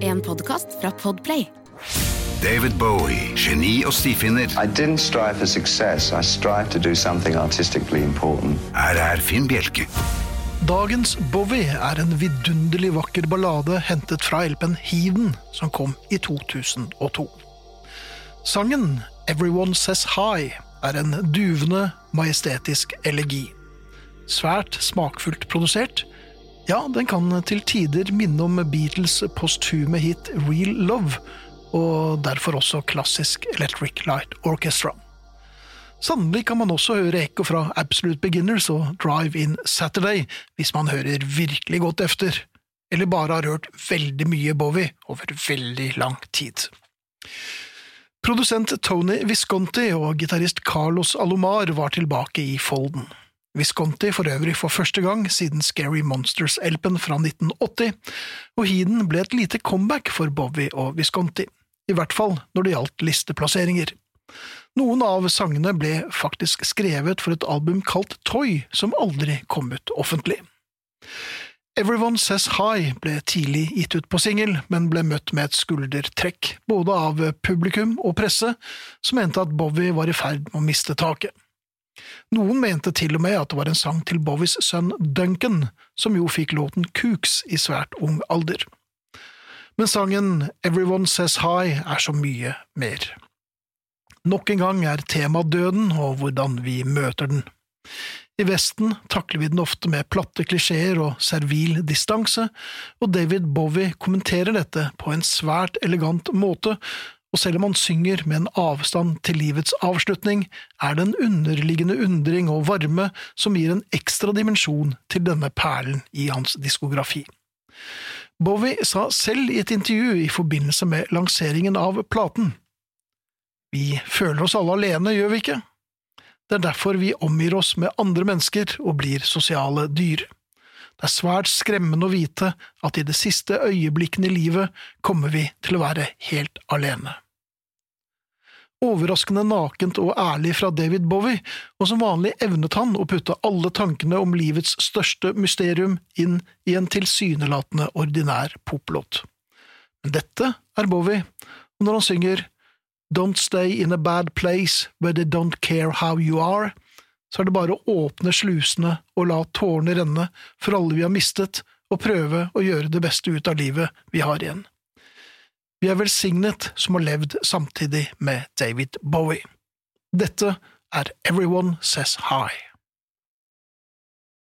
En podkast fra Podplay. David Bowie, geni og stifinner. I didn't strive for success. I strived to do something artistically important. Her er Finn Bjelke. Dagens Bowie er en vidunderlig vakker ballade hentet fra LP-en Heaven, som kom i 2002. Sangen Everyone Says Hi er en duvende, majestetisk elegi. Svært smakfullt produsert. Ja, den kan til tider minne om Beatles' posthume hit Real Love, og derfor også klassisk Electric Light Orchestra. Sannelig kan man også høre ekko fra Absolute Beginners og Drive In Saturday, hvis man hører virkelig godt efter, eller bare har hørt veldig mye Bowie over veldig lang tid. Produsent Tony Visconti og gitarist Carlos Alomar var tilbake i folden. Visconti for øvrig for første gang siden Scary Monsters-elpen fra 1980, og Heeden ble et lite comeback for Bowie og Visconti, i hvert fall når det gjaldt listeplasseringer. Noen av sangene ble faktisk skrevet for et album kalt Toy, som aldri kom ut offentlig. Everyone Says Hi ble tidlig gitt ut på singel, men ble møtt med et skuldertrekk, både av publikum og presse, som mente at Bowie var i ferd med å miste taket. Noen mente til og med at det var en sang til Bowies sønn Duncan, som jo fikk låten Kooks i svært ung alder. Men sangen Everyone Says Hi er så mye mer. Nok en gang er tema døden og hvordan vi møter den. I Vesten takler vi den ofte med platte klisjeer og servil distanse, og David Bowie kommenterer dette på en svært elegant måte, og selv om han synger med en avstand til livets avslutning, er det en underliggende undring og varme som gir en ekstra dimensjon til denne perlen i hans diskografi. Bowie sa selv i et intervju i forbindelse med lanseringen av platen. Vi føler oss alle alene, gjør vi ikke? Det er derfor vi omgir oss med andre mennesker og blir sosiale dyr. Det er svært skremmende å vite at i de siste øyeblikkene i livet kommer vi til å være helt alene. Overraskende nakent og ærlig fra David Bowie, og som vanlig evnet han å putte alle tankene om livets største mysterium inn i en tilsynelatende ordinær poplåt. Men dette er Bowie, og når han synger Don't stay in a bad place where they don't care how you are, så er det bare å åpne slusene og la tårene renne for alle vi har mistet, og prøve å gjøre det beste ut av livet vi har igjen. Vi er velsignet som har levd samtidig med David Bowie. Dette er Everyone Says Hi.